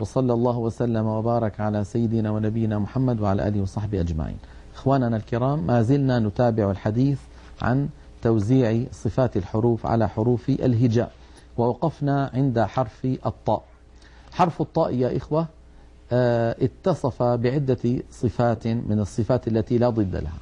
وصلى الله وسلم وبارك على سيدنا ونبينا محمد وعلى آله وصحبه أجمعين. إخواننا الكرام ما زلنا نتابع الحديث عن توزيع صفات الحروف على حروف الهجاء ووقفنا عند حرف الطاء. حرف الطاء يا إخوة آه، اتصف بعدة صفات من الصفات التي لا ضد لها.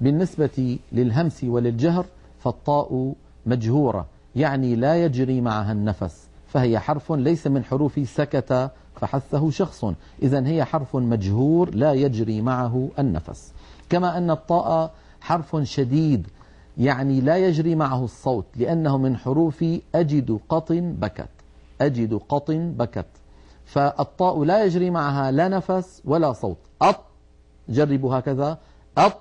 بالنسبة للهمس وللجهر فالطاء مجهورة يعني لا يجري معها النفس. فهي حرف ليس من حروف سكت فحثه شخص. إذا هي حرف مجهور لا يجري معه النفس. كما أن الطاء حرف شديد يعني لا يجري معه الصوت لأنه من حروف أجد قط بكت. أجد قط بكت. فالطاء لا يجري معها لا نفس ولا صوت. أط جربوا هكذا. أط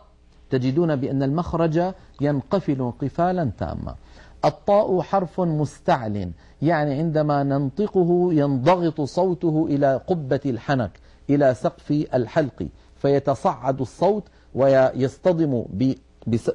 تجدون بأن المخرج ينقفل انقفالا تاما. الطاء حرف مستعل يعني عندما ننطقه ينضغط صوته إلى قبة الحنك إلى سقف الحلق فيتصعد الصوت ويصطدم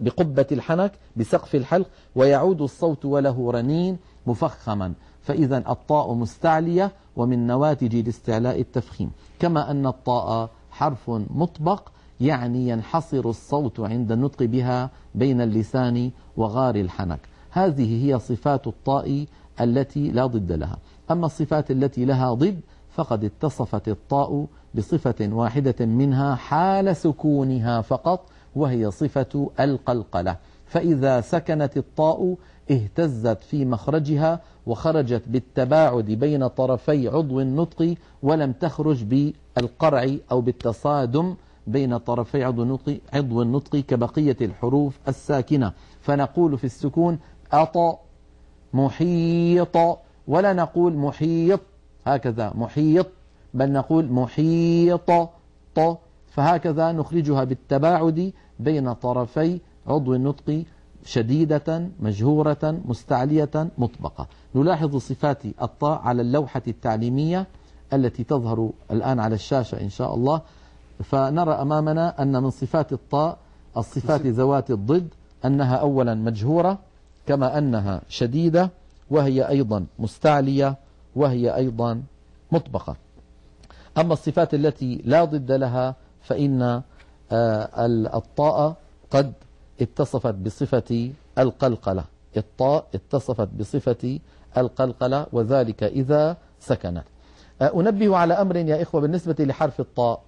بقبة الحنك بسقف الحلق ويعود الصوت وله رنين مفخما. فإذا الطاء مستعلية ومن نواتج الاستعلاء التفخيم. كما أن الطاء حرف مطبق يعني ينحصر الصوت عند النطق بها بين اللسان وغار الحنك. هذه هي صفات الطاء التي لا ضد لها. أما الصفات التي لها ضد فقد اتصفت الطاء بصفة واحدة منها حال سكونها فقط وهي صفة القلقلة. فإذا سكنت الطاء اهتزت في مخرجها وخرجت بالتباعد بين طرفي عضو النطق ولم تخرج بالقرع أو بالتصادم بين طرفي عضو النطق, عضو النطق كبقية الحروف الساكنة. فنقول في السكون أط محيط ولا نقول محيط هكذا محيط بل نقول محيط ط فهكذا نخرجها بالتباعد بين طرفي عضو النطق شديدة مجهورة مستعلية مطبقة. نلاحظ صفات الطاء على اللوحة التعليمية التي تظهر الآن على الشاشة إن شاء الله. فنرى أمامنا أن من صفات الطاء الصفات ذوات الضد أنها أولا مجهورة كما أنها شديدة وهي أيضا مستعلية وهي أيضا مطبقة. أما الصفات التي لا ضد لها فإن آه، الطاء قد اتصفت بصفة القلقلة. الطاء اتصفت بصفة القلقلة وذلك إذا سكنت. آه، أنبه على أمر يا إخوة بالنسبة لحرف الطاء.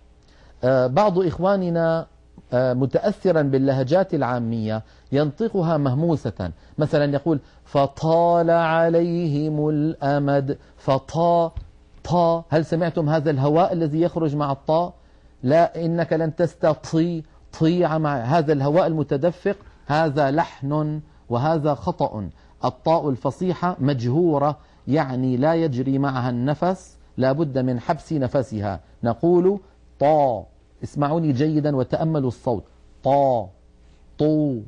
آه، بعض إخواننا متأثرا باللهجات العامية ينطقها مهموسة. مثلا يقول فطال عليهم الأمد. فطا طا. هل سمعتم هذا الهواء الذي يخرج مع الطاء لا إنك لن تستطيع طيع مع هذا الهواء المتدفق. هذا لحن وهذا خطأ. الطاء الفصيحة مجهورة يعني لا يجري معها النفس لا بد من حبس نفسها. نقول طا. اسمعوني جيدا وتأملوا الصوت. طا طو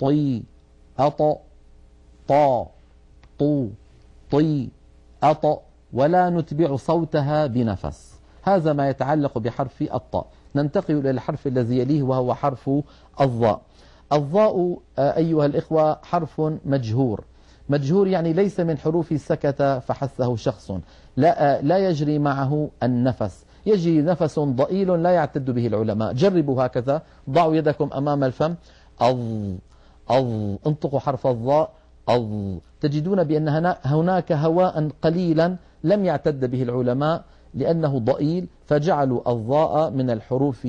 طي أط طا طو طي أط ولا نتبع صوتها بنفس. هذا ما يتعلق بحرف الطاء. ننتقل إلى الحرف الذي يليه وهو حرف الضاء الضاء آه، أيها الإخوة حرف مجهور. مجهور يعني ليس من حروف السكت فحثه شخص. لا, آه، لا يجري معه النفس. يجري نفس ضئيل لا يعتد به العلماء. جربوا هكذا. ضعوا يدكم أمام الفم. أض أض انطقوا حرف الضاء أض تجدون بأن هناك هواء قليلا لم يعتد به العلماء لأنه ضئيل فجعلوا الضاء من الحروف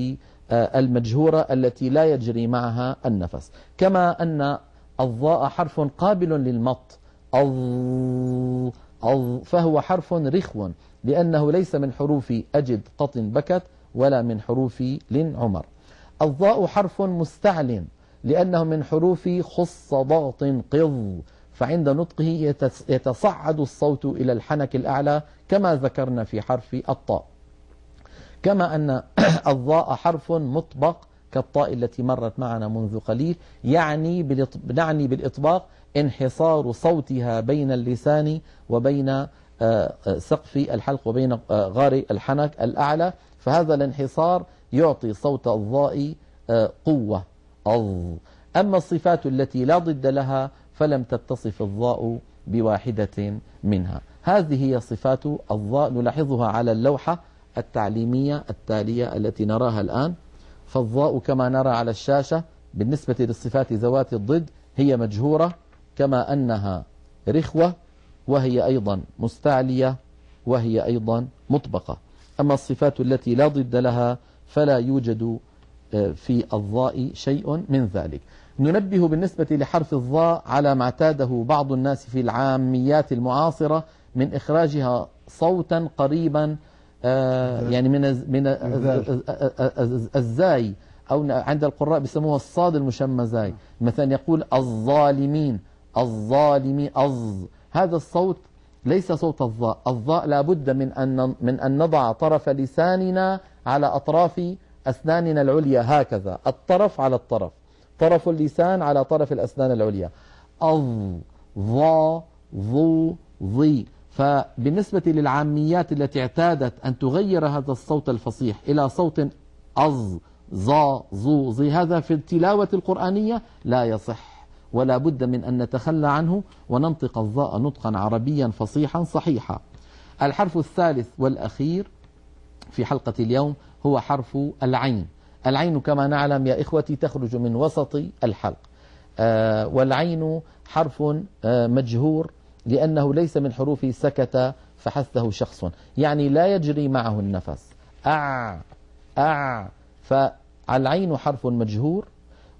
آه، المجهورة التي لا يجري معها النفس. كما أن الضاء حرف قابل للمط. أض أض فهو حرف رخو لأنه ليس من حروف أجد قط بكت ولا من حروف لن عمر. الضاء حرف مستعل لأنه من حروف خص ضغط قض. فعند نطقه يتصعد الصوت إلى الحنك الأعلى كما ذكرنا في حرف الطاء. كما أن الضاء حرف مطبق كالطاء التي مرت معنا منذ قليل يعني نعني بالإطباق انحصار صوتها بين اللسان وبين آه، آه، سقف الحلق وبين آه، غار الحنك الأعلى فهذا الانحصار يعطي صوت الضاء قوة أما الصفات التي لا ضد لها فلم تتصف الضاء بواحدة منها. هذه هي صفات الضاء نلاحظها على اللوحة التعليمية التالية التي نراها الآن. فالضاء كما نرى على الشاشة بالنسبة للصفات ذوات الضد هي مجهورة. كما أنها رخوة وهي أيضا مستعلية وهي أيضا مطبقة. أما الصفات التي لا ضد لها فلا يوجد آه، في الضاء شيء من ذلك. ننبه بالنسبة لحرف الضاء على ما اعتاده بعض الناس في العاميات المعاصرة من إخراجها صوتا قريبا آه، يعني من من الزاي أو عند القراء بيسموها الصاد المشمزاي. مثلا يقول الظالمين الظالمين أظ. هذا الصوت ليس صوت الضاء الضاء لابد من أن, من أن نضع طرف لساننا على أطراف أسناننا العليا. هكذا. الطرف على الطرف. طرف اللسان على طرف الأسنان العليا. أظ ظا ظو ظي فبالنسبة للعاميات التي اعتادت أن تغير هذا الصوت الفصيح إلى صوت أظ ظا ظو ظي هذا في التلاوة القرآنية لا يصح. ولا بد من أن نتخلى عنه وننطق الظاء نطقا عربيا فصيحا صحيحا. الحرف الثالث والأخير في حلقة اليوم هو حرف العين. العين كما نعلم يا إخوتي تخرج من وسط الحلق. آه والعين حرف آه مجهور لأنه ليس من حروف سكت فحثه شخص. يعني لا يجري معه النفس. أع أع فالعين حرف مجهور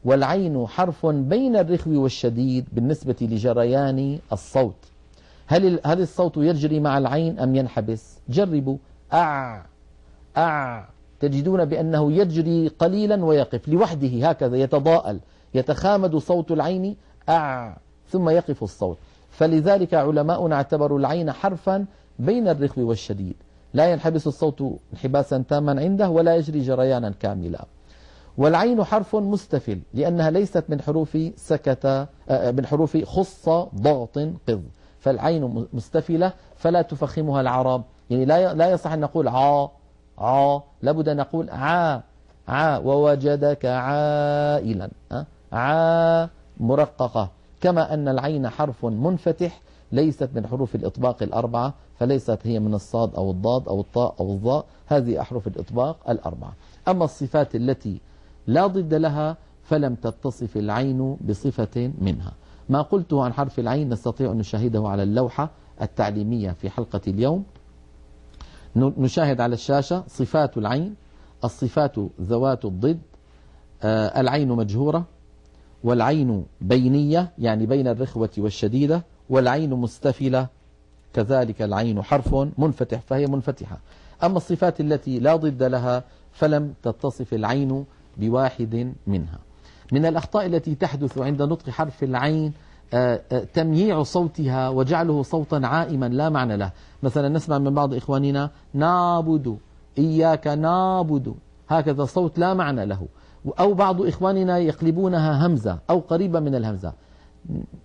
والعين حرف بين الرخو والشديد بالنسبة لجريان الصوت. هل هل الصوت يجري مع العين أم ينحبس؟ جربوا. أع. أع. تجدون بأنه يجري قليلا ويقف. لوحده هكذا يتضاءل. يتخامد صوت العين. أع. ثم يقف الصوت. فلذلك علماؤنا اعتبروا العين حرفا بين الرخو والشديد. لا ينحبس الصوت انحباسا تاما عنده ولا يجري جريانا كاملا. والعين حرف مستفل لأنها ليست من حروف سكت آه، من حروف خص ضغط قض فالعين مستفلة فلا تفخمها العرب. يعني لا لا يصح أن نقول عا عا. لابد أن نقول عا عا. ووجدك عائلا عا مرققة. كما أن العين حرف منفتح ليست من حروف الإطباق الأربعة فليست هي من الصاد أو الضاد أو الطاء أو الضاء هذه أحرف الإطباق الأربعة. أما الصفات التي لا ضد لها فلم تتصف العين بصفة منها. ما قلته عن حرف العين نستطيع أن نشاهده على اللوحة التعليمية في حلقة اليوم. نشاهد على الشاشة صفات العين الصفات ذوات الضد آه، العين مجهورة والعين بينية يعني بين الرخوة والشديدة والعين مستفلة كذلك العين حرف منفتح فهي منفتحة. أما الصفات التي لا ضد لها فلم تتصف العين بواحد منها. من الأخطاء التي تحدث عند نطق حرف العين آه، آه، تمييع صوتها وجعله صوتا عائما لا معنى له. مثلا نسمع من بعض إخواننا نعبد إياك نعبد هكذا صوت لا معنى له. أو بعض إخواننا يقلبونها همزة أو قريبة من الهمزة.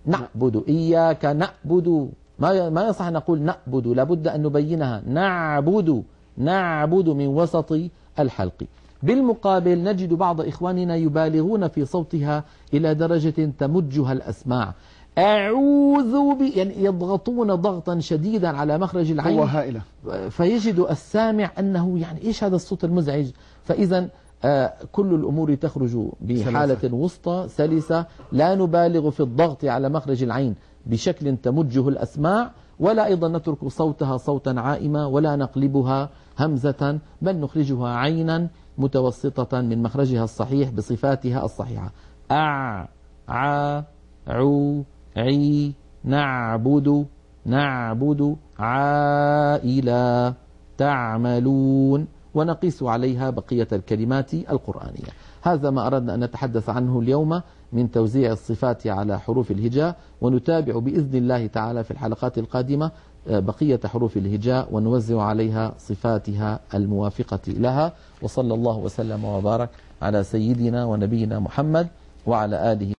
نعبد إياك نعبد. ما ما يصح نقول نعبد؟ لابد أن نبينها. نعبد نعبد من وسط الحلق. بالمقابل نجد بعض إخواننا يبالغون في صوتها إلى درجة تمجها الأسماع. أعوذ ب يعني يضغطون ضغطا شديدا على مخرج العين. هائلة. فيجد السامع أنه يعني إيش هذا الصوت المزعج؟ فإذا آه كل الأمور تخرج بحالة سلسة. وسطى سلسة. لا نبالغ في الضغط على مخرج العين بشكل تمجه الأسماع ولا أيضا نترك صوتها صوتا عائما ولا نقلبها همزة بل نخرجها عينا. متوسطة من مخرجها الصحيح بصفاتها الصحيحة. أع ع عو عي نعبد نعبد عائلا تعملون ونقيس عليها بقية الكلمات القرآنية. هذا ما أردنا أن نتحدث عنه اليوم من توزيع الصفات على حروف الهجاء ونتابع بإذن الله تعالى في الحلقات القادمة بقية حروف الهجاء ونوزع عليها صفاتها الموافقة لها. وصلى الله وسلم وبارك على سيدنا ونبينا محمد وعلى آله